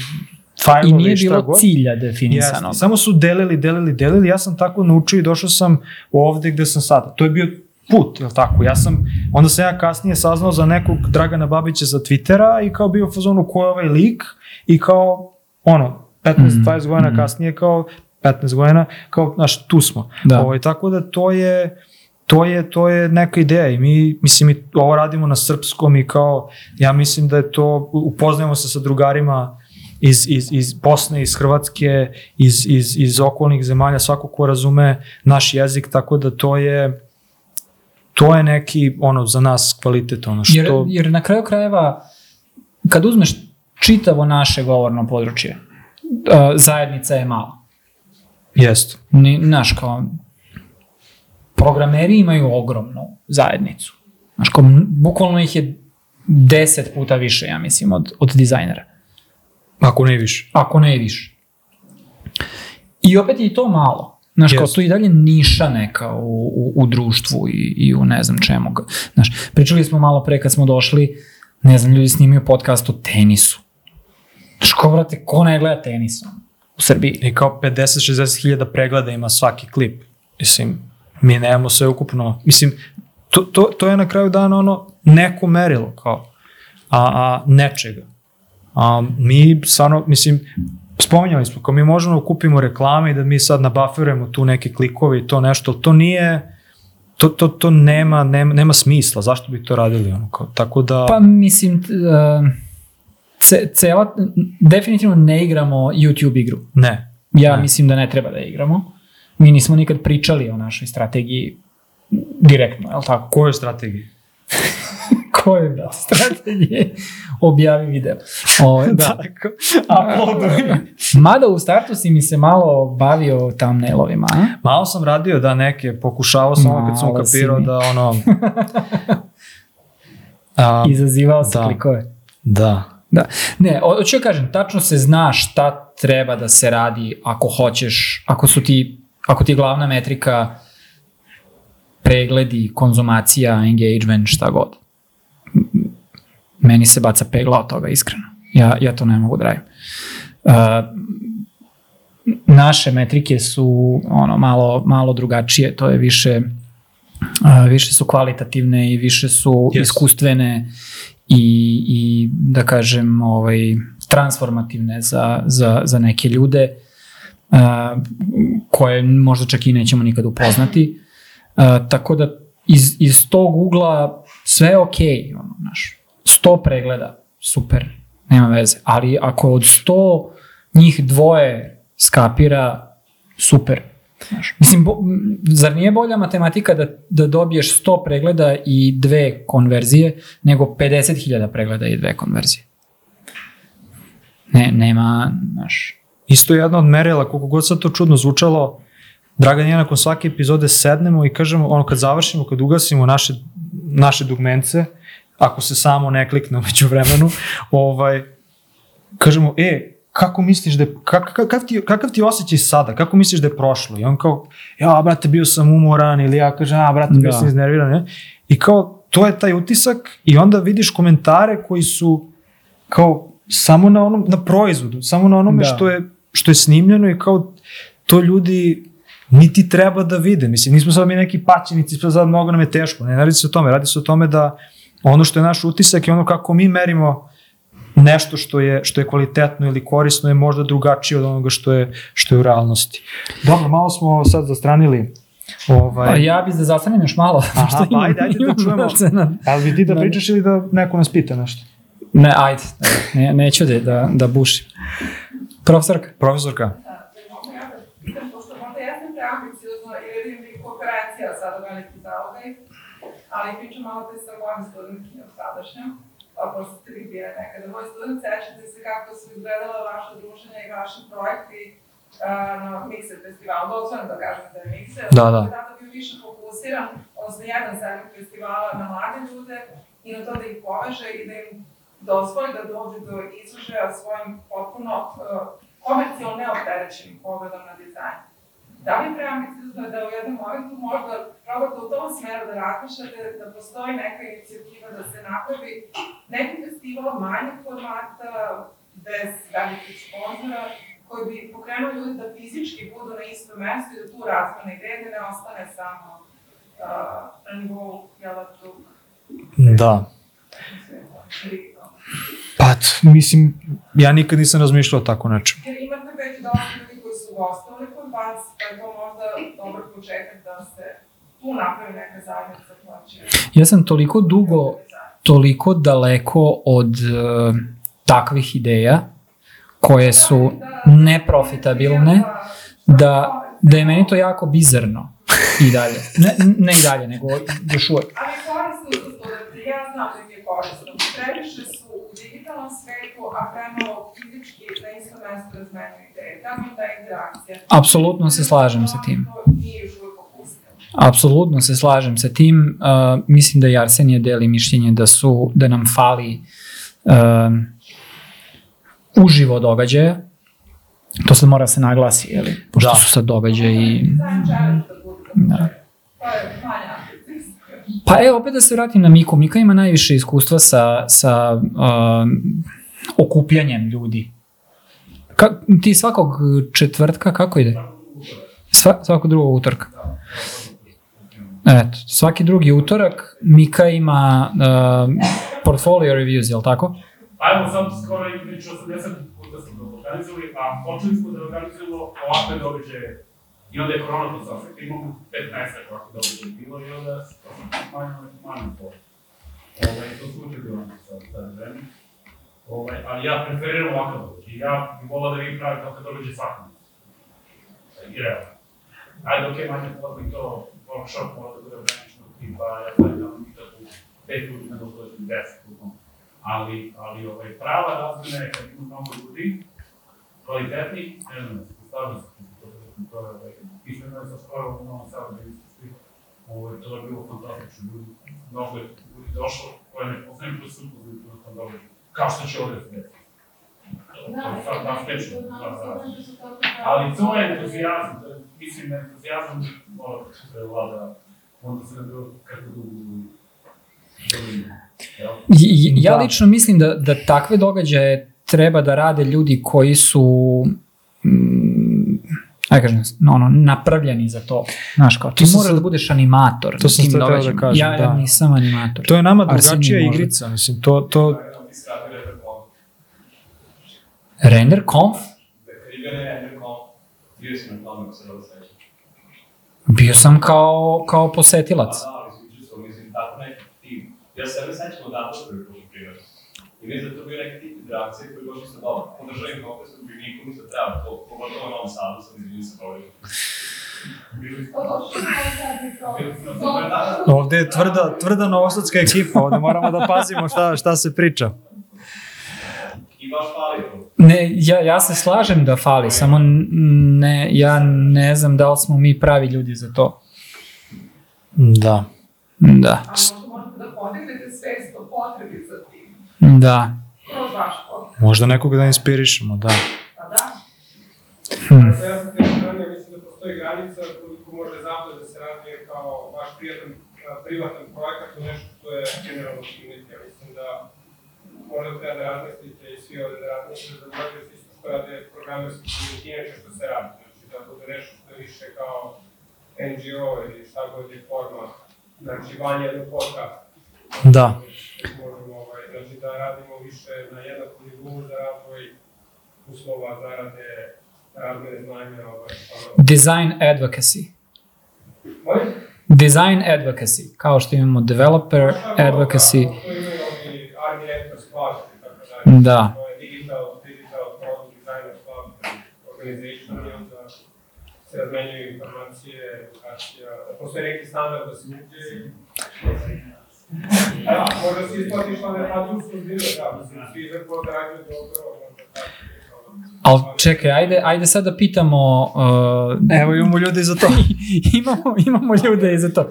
fajlove I nije i šta bilo god. cilja definisano. Samo su delili, delili, delili, ja sam tako naučio i došao sam ovde gde sam sada. To je bio put, je tako? Ja sam, onda sam ja kasnije saznao za nekog Dragana Babića za Twittera i kao bio u fazonu ko je ovaj lik i kao, ono, 15-20 Mhm, godina mhm. kasnije kao, 15 godina, kao, znaš, tu smo. Da. Ovaj, tako da to je, to je, to je neka ideja i mi, mislim, mi ovo radimo na srpskom i kao, ja mislim da je to, upoznajemo se sa drugarima iz, iz, iz Bosne, iz Hrvatske, iz, iz, iz okolnih zemalja, svako ko razume naš jezik, tako da to je, to je neki, ono, za nas kvalitet, ono što... Jer, jer na kraju krajeva, kad uzmeš čitavo naše govorno područje, uh, zajednica je mala. Jest. Ni, znaš, kao, programeri imaju ogromnu zajednicu. Znaš, kao, bukvalno ih je deset puta više, ja mislim, od, od dizajnera. Ako ne više. Ako ne više. I opet je i to malo. Znaš, kao Jeste. to i dalje niša neka u, u, u društvu i, i u ne znam čemu. Znaš, pričali smo malo pre kad smo došli, ne znam, ljudi snimaju podcast o tenisu. Znaš, ko, brate, ko ne gleda tenis u Srbiji? I kao 50-60 hiljada pregleda ima svaki klip. Mislim, mi nemamo sve ukupno. Mislim, to, to, to je na kraju dana ono neko merilo kao, a, a nečega. A mi stvarno, mislim, spominjali smo, kao mi možemo da kupimo reklame i da mi sad nabafirujemo tu neke klikove i to nešto, to nije, to, to, to nema, nema, nema smisla, zašto bi to radili ono, kao, tako da, Pa mislim, uh, ce, cela, definitivno ne igramo YouTube igru. ne. Ja Ne. mislim da ne treba da igramo. Mi nismo nikad pričali o našoj strategiji direktno, je li tako? Koje strategije? Koje da, strategije? Objavi video. O, da. Tako, uploaduj. Mada u startu si mi se malo bavio thumbnailovima, a? Malo sam radio da neke, pokušavao sam ono kad sam kapirao da ono... A, Izazivao se da. klikove. da. Da. Ne, hoću ja kažem, tačno se zna šta treba da se radi ako hoćeš, ako su ti, ako ti je glavna metrika pregledi, konzumacija, engagement, šta god. Meni se baca pegla od toga, iskreno. Ja, ja to ne mogu da radim. Uh, naše metrike su ono malo malo drugačije, to je više uh, više su kvalitativne i više su Yes. iskustvene i, i da kažem ovaj transformativne za, za, za neke ljude uh, koje možda čak i nećemo nikad upoznati. Uh, tako da iz, iz tog ugla sve je okej, okay, ono, znaš, 100 pregleda, super, nema veze, ali ako od 100 njih dvoje skapira, super, Mislim, bo, zar nije bolja matematika da, da dobiješ 100 pregleda i dve konverzije, nego 50.000 pregleda i dve konverzije? Ne, nema, znaš, Isto je jedna od merila, koliko god sad to čudno zvučalo, Dragan i ja nakon svake epizode sednemo i kažemo, ono kad završimo, kad ugasimo naše, naše dugmence, ako se samo ne klikne umeđu vremenu, ovaj, kažemo, e, kako misliš da je, kak, kakav, ti, kakav ti osjećaj sada, kako misliš da je prošlo? I on kao, ja, brate, bio sam umoran, ili ja kažem, a, brate, bio Da. sam iznerviran, ne? I kao, to je taj utisak i onda vidiš komentare koji su kao samo na onom, na proizvodu, samo na onome Da. što je, što je snimljeno i kao to ljudi niti treba da vide. Mislim, nismo sad mi neki paćenici, pa sad mnogo nam je teško. Ne, ne radi se o tome. Radi se o tome da ono što je naš utisak i ono kako mi merimo nešto što je, što je kvalitetno ili korisno je možda drugačije od onoga što je, što je u realnosti. Dobro, malo smo sad zastranili ovaj, Pa ja bih da zastanem još malo. Aha, pa ajde, ajde da čujemo. procena. Ali bi ti da Da. pričaš ili da neko nas pita nešto? Ne, ajde, ne, neću da, da, da bušim. Profesorka? Profesorka? Mogu ja da pitam, pošto možda jesam preambiciozno i vidim i kooperacija sada veliki zalogaj, ali pričam malo te sa mojim studentkinjom sadašnjom, a pošto ste vi bili nekada moj student, sećate se kako su izgledala vaša druženja i vaši projekti na Mixer festivalu, dozvoljeno da kažem da je Mixer, Da, da. tada bio više fokusiran, odnosno jedan segment festivala na mlade ljude i na to da ih poveže i da im dozvoli da dođu do izražaja svojim potpuno uh, komercijalno neopterećenim pogledom na dizajn. Da li je preambiciozno da u jednom momentu možda probate u tom smeru da razmišljate da postoji neka inicijativa da se napravi neki festival manjeg formata, bez velikih sponzora, koji bi pokrenuo ljudi da fizički budu na istom mestu i da tu razmena ideje da ne ostane samo uh, na nivou jela drug Da. sveta. Pa, mislim, ja nikad nisam razmišljao tako nečem. Jer imate već dosta su gostovali kod vas, pa je to možda dobar početak da se tu napravi neka zajednica koja će... Ja sam toliko dugo, toliko daleko od uh, takvih ideja koje su neprofitabilne, da, da je meni to jako bizarno i dalje. Ne, ne i dalje, nego još uvek. Ali korisno za studente, ja znam da je korisno. Previše su u digitalnom svetu, a premalo fizički razmenju ideje. Kako je ta interakcija? Apsolutno se slažem sa tim. Apsolutno se slažem sa tim. Uh, mislim da i Arsenije deli mišljenje da su da nam fali um, uživo događaja. To sad mora da se naglasi, jeli? Pošto Da. su sad događaji da Da. Pa evo, opet da se vratim na Miku. Mika ima najviše iskustva sa, sa um, okupljanjem ljudi. Ka, ti svakog četvrtka, kako ide? Sva, svakog drugog utorka. Eto, svaki drugi utorak Mika ima um, portfolio reviews, je li tako? Ajmo sad skoro i priču 80 puta smo to organizovali, a počeli smo da organizujemo ovakve događaje. I onda je korona to sasvek, imamo 15 ovakve događaje bilo i onda po. Ovaj, to su učili ono sad, sad vreme. Ovaj, ali ja preferiram ovakav događaj. Ja bih volao da vi pravite ovakav događaj svakom. I realno. Ajde, okej, okay, manje i to workshop mora da bude ograničeno, tipa, ja znam da vam nikako pet ljudi nego dođe deset, bukvalno ali, ali ovaj, prava razmena je kad ima mnogo ljudi, kvalitetni, ne znam, stavljam se, to, je, ovaj, iskreno sam skoro u Novom Sadu da isti ovaj, to je bilo fantastično, ljudi, mnogo je ljudi došlo, koje ne poznajem, koji su upoznali na tom događaju, kao što će ovdje fantastično, da, da. Ali to je entuzijazam, mislim, entuzijazam mora da se vlada, onda se ne bilo kako dugo Ja Da. lično mislim da, da takve događaje treba da rade ljudi koji su mm, ajde kažem, no, ono, napravljeni za to. Znaš, kao, ti moraš da budeš animator to sam teo da kažem, ja, ja da. nisam animator. To je nama drugačija igrica, mislim, to, to, Ti skratili da kom. Render Conf? Je bio na render kom, bio si na tome, se dobro. Bio sam kao, kao posetilac. Da, ali si učestvovao, mislim, tako neki tim. Ja se sebe sećam prvi put, na primjer. I mislim da to bio neki tip interakcije koji je baš isto dobro. Podržavim kako su bi nikom isto treba, to, pogotovo u Novom Sadu, sam izvinim se govorim. Ovde je tvrda, tvrda novosadska ekipa, ovde moramo da pazimo šta, šta se priča. I baš fali to. Ne, ja, ja se slažem da fali, samo ne, ja ne znam da li smo mi pravi ljudi za to. Da. Da, A možda možete da podignete svest o potrebi za tim. da. Podcast. Možda nekoga da inspirišemo, da. Pa da. Hm. Dakle, ja sam te strane, mislim da postoji granica koliko može zapad da se razvije kao vaš prijatan, privatan projekat u nešto što je generalno mislim da možda treba da razmislite i svi ovde da razmislite da može se isto što rade programerski inače što se radi. Znači da bude nešto što je više kao NGO ili šta god je forma, znači van jednog podcasta. Da. Možemo, ovaj, znači da radimo više na jednakom nivou za razvoj uslova, zarade, razmene znanja, ovaj. Design advocacy. Molim? Design advocacy, kao što imamo developer advocacy. To Club i tako dalje. Da. To je digital, digital product designer club, organization i onda se razmenjuju informacije, edukacija, da postoji neki standard da se uđe i... Da, možda se isplati što ne radi u suzbinu, da, mislim, svi za ko zarađuju dobro. Ali čekaj, ajde, ajde sad da pitamo, uh, Evo imamo ljudi za to. imamo, imamo ljude i za to.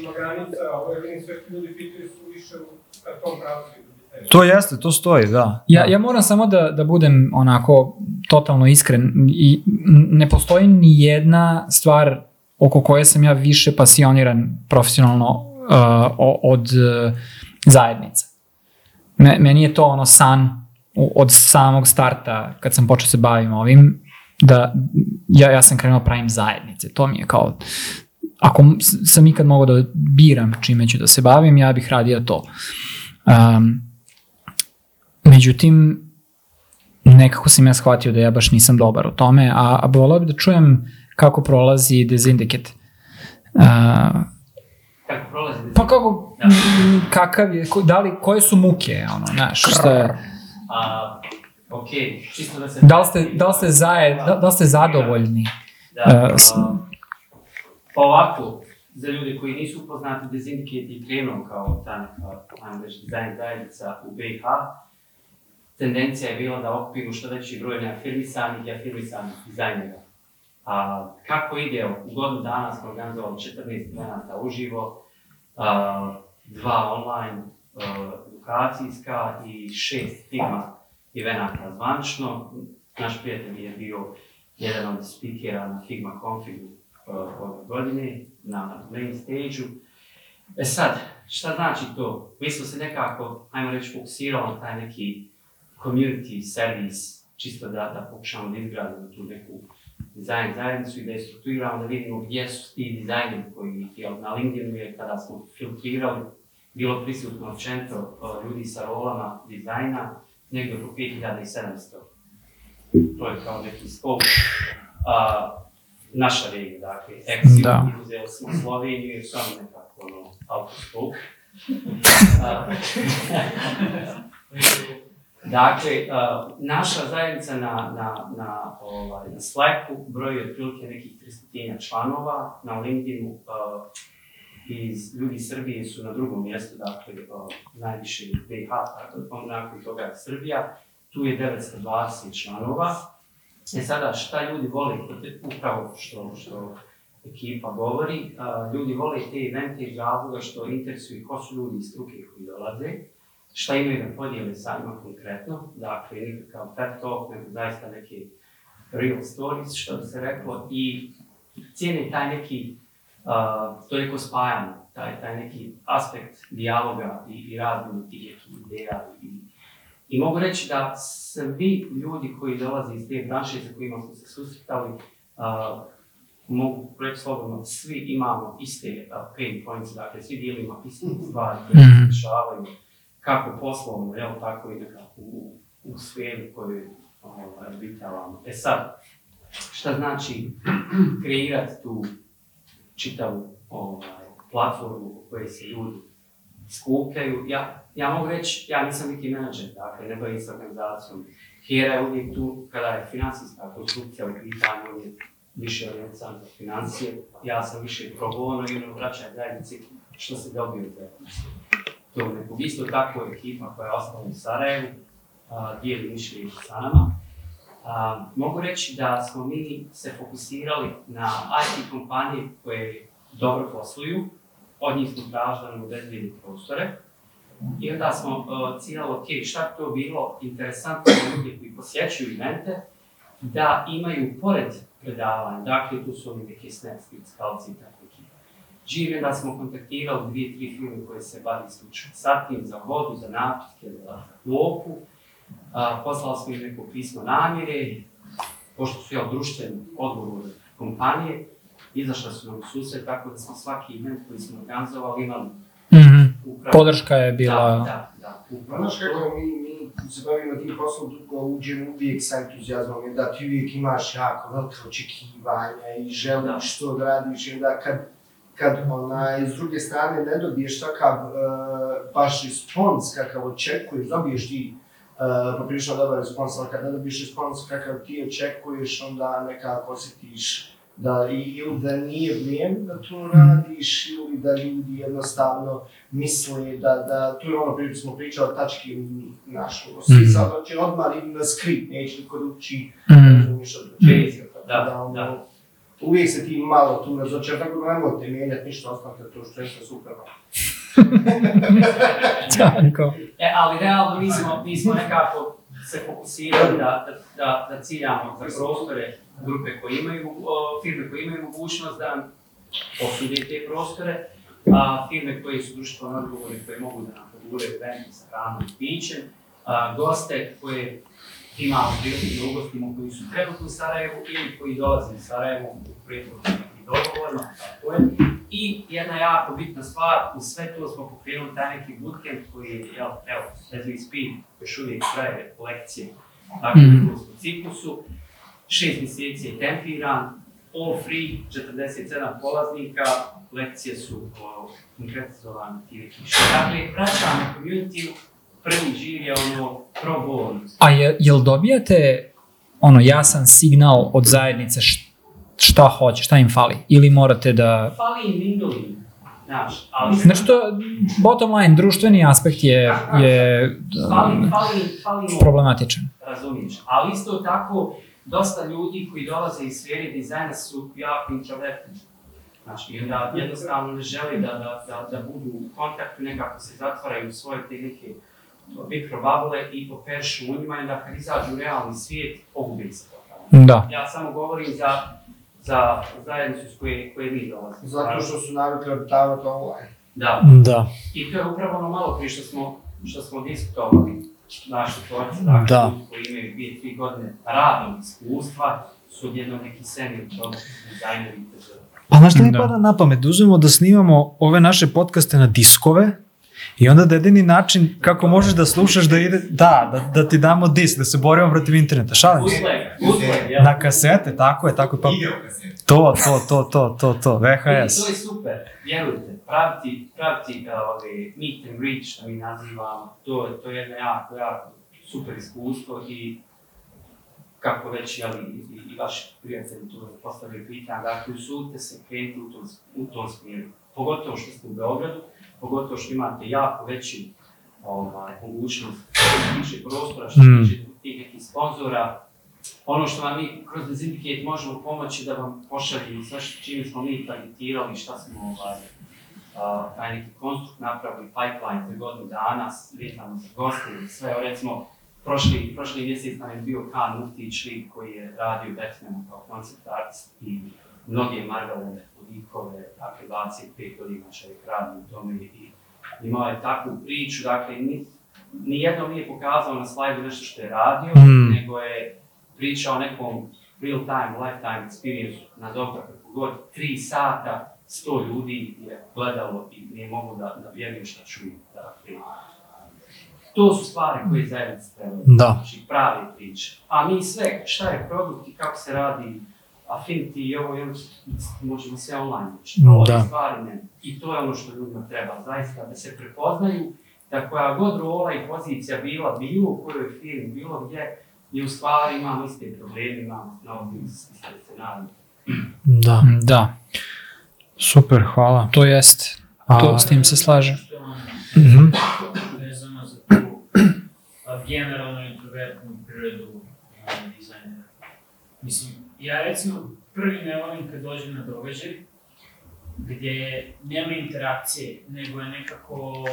Ima granica, ovo je vidim sve ljudi pitaju su više u tom pravcu. To jeste, to stoji, da. Ja, ja moram samo da, da budem onako totalno iskren i ne postoji ni jedna stvar oko koje sam ja više pasioniran profesionalno uh, od uh, zajednica. Me, meni je to ono san od samog starta kad sam počeo se bavim ovim da ja, ja sam krenuo da pravim zajednice. To mi je kao ako sam ikad mogao da biram čime ću da se bavim, ja bih radio to. Um, Međutim, nekako sam ja shvatio da ja baš nisam dobar u tome, a, a volao bih da čujem kako prolazi Desyndicate. Uh, Kako prolazi? pa kako, m, kakav je, ko- da li, koje su muke, ono, znaš, šta je, A, ok, čisto da se... da li ste, da li ste, zajed, da, da li ste zadovoljni? Da, a, pa ovako, za ljude koji nisu upoznati, Desyndicate je krenuo kao ta neka, ajmo reći, dizajn zajednica u BiH. Tendencija je bila da okupiru što veći broj neafirmisanih i afirmisanih dizajnera. A, kako ide, u godinu dana smo organizovali 14 eventa uživo, a, dva online edukacijska i šest firma evenata zvanično. Naš prijatelj je bio jedan od speakera na Figma Configu ove godine, na main stage-u. E sad, šta znači to? Mi smo se nekako, ajmo reći, fokusirali na taj neki community service, čisto da, da pokušamo da izgradimo tu neku dizajn zajednicu i da je strukturiramo, da vidimo gdje su ti dizajneri koji, jel, na LinkedInu je kada smo filtrirali, bilo prisutno općenito uh, ljudi sa rolama dizajna, negdje oko 5700 to je kao neki skop. A, naša regija, dakle, Exim, Da. uzeli smo Sloveniju jer su oni nekako ono, autoskop. Dakle, a, naša zajednica na, na, na, ovaj, na Slacku broji otprilike nekih 300 članova, na LinkedInu a, iz ljudi Srbije su na drugom mjestu, dakle, a, najviše iz BiH, tako, nakon toga je Srbija, tu je 920 članova. E sada, šta ljudi vole, upravo što, što ekipa govori, a, ljudi vole te evente iz razloga što interesuju ko su ljudi iz struke koji dolaze, šta imaju da podijele sa njima konkretno, dakle, nikakav pep talk, nego zaista neke real stories, što bi se reklo, i cijene taj neki, a, to neko spajanje, taj, taj neki aspekt dijaloga i, i razmjene tih nekih ideja i i mogu reći da svi ljudi koji dolaze iz te branše sa kojima smo se susretali, uh, mogu reći slobodno, svi imamo iste uh, pain points, dakle svi dijelimo iste stvari koje se Mhm. dešavaju, kako poslovno, jel, tako i nekako u, u sferi koju obitavamo. E sad, šta znači kreirati tu čitavu ovaj, platformu u kojoj se ljudi skupljaju. Ja, ja mogu reći, ja nisam neki menadžer, dakle, ne bavim se organizacijom. Hera je uvijek tu kada je financijska konstrukcija u pitanju, on je više orijentan za financije, ja sam više pro i ono vraćaj zajednici što se dobije u nekog isto tako ekipa koja je ostala u Sarajevu, dijeli mišljenje sa nama. A, mogu reći da smo mi se fokusirali na IT kompanije koje dobro posluju, od njih smo tražili obezbijeli prostore. I onda smo uh, cijelo, ok, šta to bilo interesantno za ljudi koji posjećuju evente, da imaju pored predavanja, dakle tu su oni neki snacks, skalci i tako. Žive da smo kontaktirali dvije, tri firme koje se bavi isključivo sa tim, za vodu, za napitke, za lopu. A, poslali smo im neko pismo namjere, pošto su jel društveni odgovor kompanije, izašle su nam susret, tako da smo svaki event koji smo organizovali imali Mhm. upravo... Podrška je bila... Da, da, da. Upravo Znaš kako mi, mi se bavimo tim poslom, dugo uđemo uvijek sa entuzijazmom, jer da ti uvijek imaš jako velike očekivanja i želiš to da radiš, i da kad, kad onaj, s druge strane ne dobiješ takav uh, baš respons kakav očekuješ, dobiješ ti uh, poprilično dobar respons, ali kad ne dobiješ respons kakav ti očekuješ, onda nekako osjetiš da i, ili da nije vrijeme da to radiš, ili da ljudi jednostavno misle da, da tu je ono prije smo pričali o tački našu, svi Mhm. sad hoće odmah idu na skript, neće niko da uči, Mhm. razumiješ od početka, tako Da, da, ono, da. Uvijek se ti malo tu razočar, tako da nemojte mijenjati ništa, ostanite to što je sve super. Tako. E, ali realno mi smo, mi smo nekako se fokusirali da, da, da, da ciljamo za prostore grupe koje imaju, o, firme koje imaju mogućnost da posude te prostore, a firme koje su društveno odgovorne, koje mogu da nam podure eventi sa hranom i pićem, a, goste koje imamo priliku da ugostimo koji su trenutno u Sarajevu ili koji dolaze iz Sarajevu u prethodno i dogovorno, tako je. I jedna jako bitna stvar, u sve to smo pokrenuli taj neki bootcamp koji je, jel, evo, as we speak, još uvijek traje lekcije. Dakle, Mhm. u ciklusu, šest mjeseci je tempiran, all free, 47 polaznika, lekcije su konkretizovane ti neki što. Dakle, vraćamo community, prvi živ je ono pro bono. A je, jel dobijate ono jasan signal od zajednice šta hoće, šta im fali? Ili morate da... Fali im mingling, znaš, ali... Znači to, bottom line, društveni aspekt je, je Fali, fali, fali problematičan. razumiješ. Ali isto tako, dosta ljudi koji dolaze iz sfere dizajna su jako introvertni. Znači, i onda jednostavno ne žele da, da, da, da budu u kontaktu, nekako se zatvaraju u svoje te mikrobabule i operšu u njima i onda kad izađu u realni svijet, pogube se. Da. Ja samo govorim za, za zajednicu s koje, koje mi dolazimo. Zato što su navikli obitavati online. Da, Da. i to je upravo ono malo prije što smo, što smo diskutovali naši tvorci, dakle, Da. koji imaju dvije, tri godine radnog iskustva, su odjednom neki senior produkt dizajneri. Pa znaš šta mi Da. pada na pamet? Da uzmemo da snimamo ove naše podcaste na diskove i onda da jedini način kako možeš da slušaš da ide, da, da, da ti damo disk, da se borimo protiv interneta, šalim se. Jel? Na kasete, tako je, tako je, pa to, to, to, to, to, to, I VHS. to je super, vjerujte, praviti, praviti ove, meet and reach, što mi nazivamo, to, je- to je jedno jako, jako super iskustvo i kako već, jeli, i, i vaši prijatelji tu postavljaju pitanja, dakle, usudite se krenuti u tom, u tom smjeru. Pogotovo što ste u Beogradu, pogotovo što imate jako veći ovaj, mogućnost što tiče prostora, što Mm. tiče tih nekih sponzora, ono što vam mi kroz Desinticate možemo pomoći da vam pošaljemo sve što čime smo mi targetirali, šta smo ovaj, a, taj neki konstrukt napravili, pipeline za godinu dana, vezano za goste i sve, recimo, prošli, prošli mjesec nam je bio Kan Muftić lik koji je radio Batmana kao concept artist i mnoge Marvelove dakle 25 godina čovjek radi u tome i imao je takvu priču, dakle ni, nijednom nije pokazao na slajdu nešto što je radio, Mm. nego je pričao o nekom real time, lifetime experience na dobro kako god, tri sata, sto ljudi je gledalo i nije moglo da, da vjeruju šta čuju. Dakle, to su stvari koje zajednice trebaju. Da. Znači prave priče. A mi sve, šta je produkt i kako se radi, Affinity i ovo i ono, možemo sve online učiti. Da. ove stvari ne. I to je ono što ljudima treba, zaista, da se prepoznaju da koja god rola i pozicija bila, bilo u kojoj firmi, bilo gdje, je u stvari imamo iste probleme, imamo novi iste scenarije. Da, Da, super, hvala. to jest. A, To, s tim se ono mhm. vezano za tu generalno introvertnu prirodu dizajnera. Mislim, ja recimo prvi ne volim kad dođem na događaj gdje nema interakcije, nego je nekako,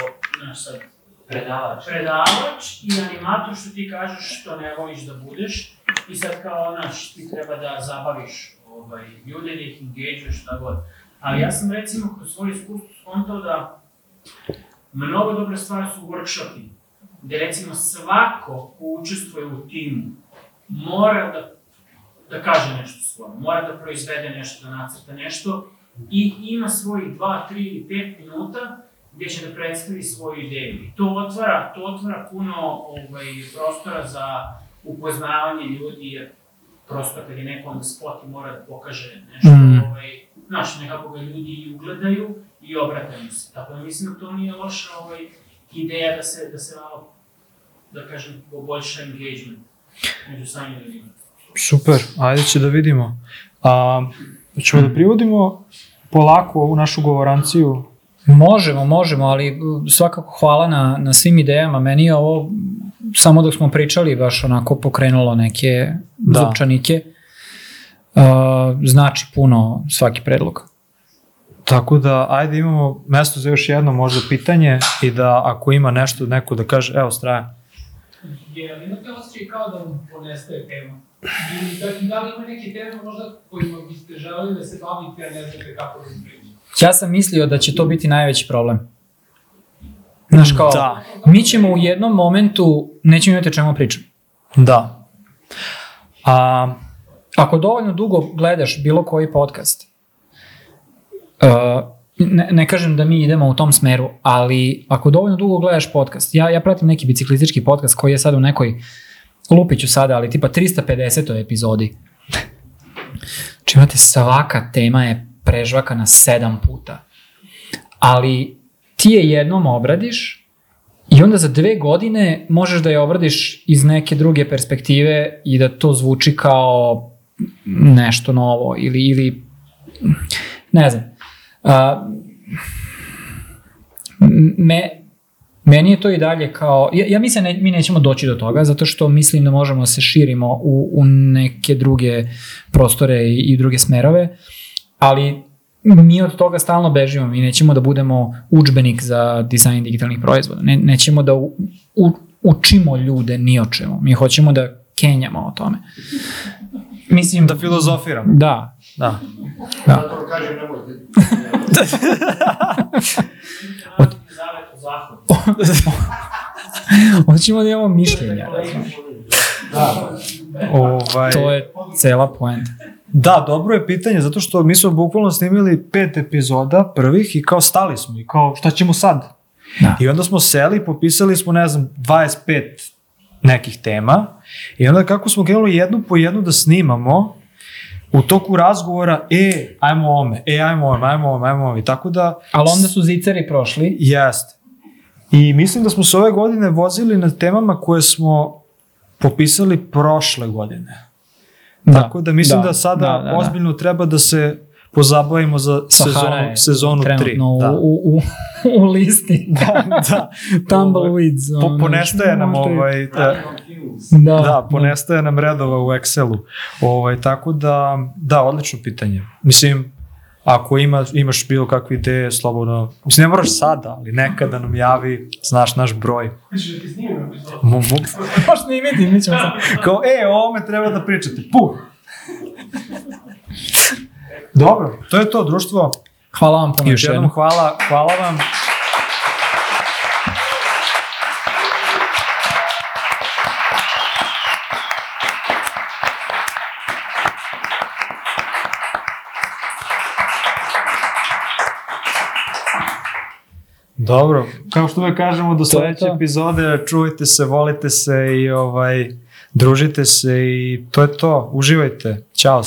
znaš sad, Predavač. predavač i animator što ti kažeš što ne voliš da budeš i sad kao, znaš, ti treba da zabaviš ovaj, ljude, da ih engageuješ, šta god. Ali ja sam recimo kroz svoje iskustvo skontao da mnogo dobre stvari su workshopi, gde recimo svako ko učestvuje u timu mora da, da kaže nešto svoje, mora da proizvede nešto, da nacrta nešto i ima svojih 2, 3 ili 5 minuta gdje će da predstavi svoju ideju. I to otvara, to otvara puno ovaj, prostora za upoznavanje ljudi, jer prosto kad je neko on spot i mora da pokaže nešto, Mm. ovaj, znaš, nekako ga ljudi i ugledaju i obrate mu se. Tako da mislim da to nije loša ovaj, ideja da se, da se malo, da kažem, poboljša engagement među samim ljudima. Super, ajde će da vidimo. A, ćemo da privodimo polako ovu našu govoranciju. Možemo, možemo, ali uh, svakako hvala na, na svim idejama. Meni je ovo, samo dok smo pričali, baš onako pokrenulo neke Da. zupčanike. Uh, znači puno svaki predlog. Tako da, ajde imamo mesto za još jedno možda pitanje i da ako ima nešto neko da kaže, evo straja. Je li imate osjećaj kao da vam ponestaje tema? Da, da li ima neke teme možda kojima biste želeli da se bavite, a ne znate kako da? Ja sam mislio da će to biti najveći problem. Znaš kao, Da. mi ćemo u jednom momentu, nećemo imati o čemu pričati. Da. A, Ako dovoljno dugo gledaš bilo koji podcast, uh, ne, ne kažem da mi idemo u tom smeru, ali ako dovoljno dugo gledaš podcast, ja, ja pratim neki biciklistički podcast koji je sad u nekoj, lupiću sada, ali tipa 350. epizodi. Znači imate svaka tema je prežvakana sedam puta. Ali ti je jednom obradiš i onda za dve godine možeš da je obradiš iz neke druge perspektive i da to zvuči kao nešto novo ili, ili ne znam. A, me, meni je to i dalje kao, ja, ja mislim ne, mi nećemo doći do toga zato što mislim da možemo da se širimo u, u neke druge prostore i, i druge smerove, ali mi od toga stalno bežimo, mi nećemo da budemo učbenik za dizajn digitalnih proizvoda, ne, nećemo da u, u, učimo ljude ni o čemu, mi hoćemo da kenjamo o tome. Mislim, da filozofiramo. da, Da. Zato vam kažem, nemojte. Od... Hoćemo da imamo mišljenja. Ovaj, To je cela poenta. Da, dobro je pitanje, zato što mi smo bukvalno snimili pet epizoda prvih i kao stali smo i kao šta ćemo sad? Da. I onda smo seli, popisali smo, ne znam, 25 nekih tema i onda kako smo krenuli jednu po jednu da snimamo, u toku razgovora, e, ajmo ome, e, ajmo ome, ajmo ome, ajmo ome, tako da... Ali onda su zicari prošli. Jeste. I mislim da smo se ove godine vozili na temama koje smo popisali prošle godine. Da, Tako da mislim da, da, sada da, da, da. ozbiljno treba da se pozabavimo za Sahara sezonu, je sezonu 3. trenutno Da. u, u, u, listi. da, da. Tumbleweeds. Po, ponestaje nam možda i- ovaj, da, Da, da, ponestaje nam redova u Excelu. Ovaj, tako da, da, odlično pitanje. Mislim, ako ima, imaš bilo kakve ideje, slobodno, mislim, ne moraš sada, ali nekada nam javi, znaš naš broj. Hoćeš da ti snimim epizodu? Mo, mo, Možda ne imeti, mi ćemo sad. kao, e, o ovome treba da pričate, puh! Dobro, to je to, društvo. Hvala vam puno Još jednom hvala, hvala vam. Dobro, kao što uvek kažemo, do sledeće epizode, čuvajte se, volite se i ovaj, družite se i to je to. Uživajte. Ćao.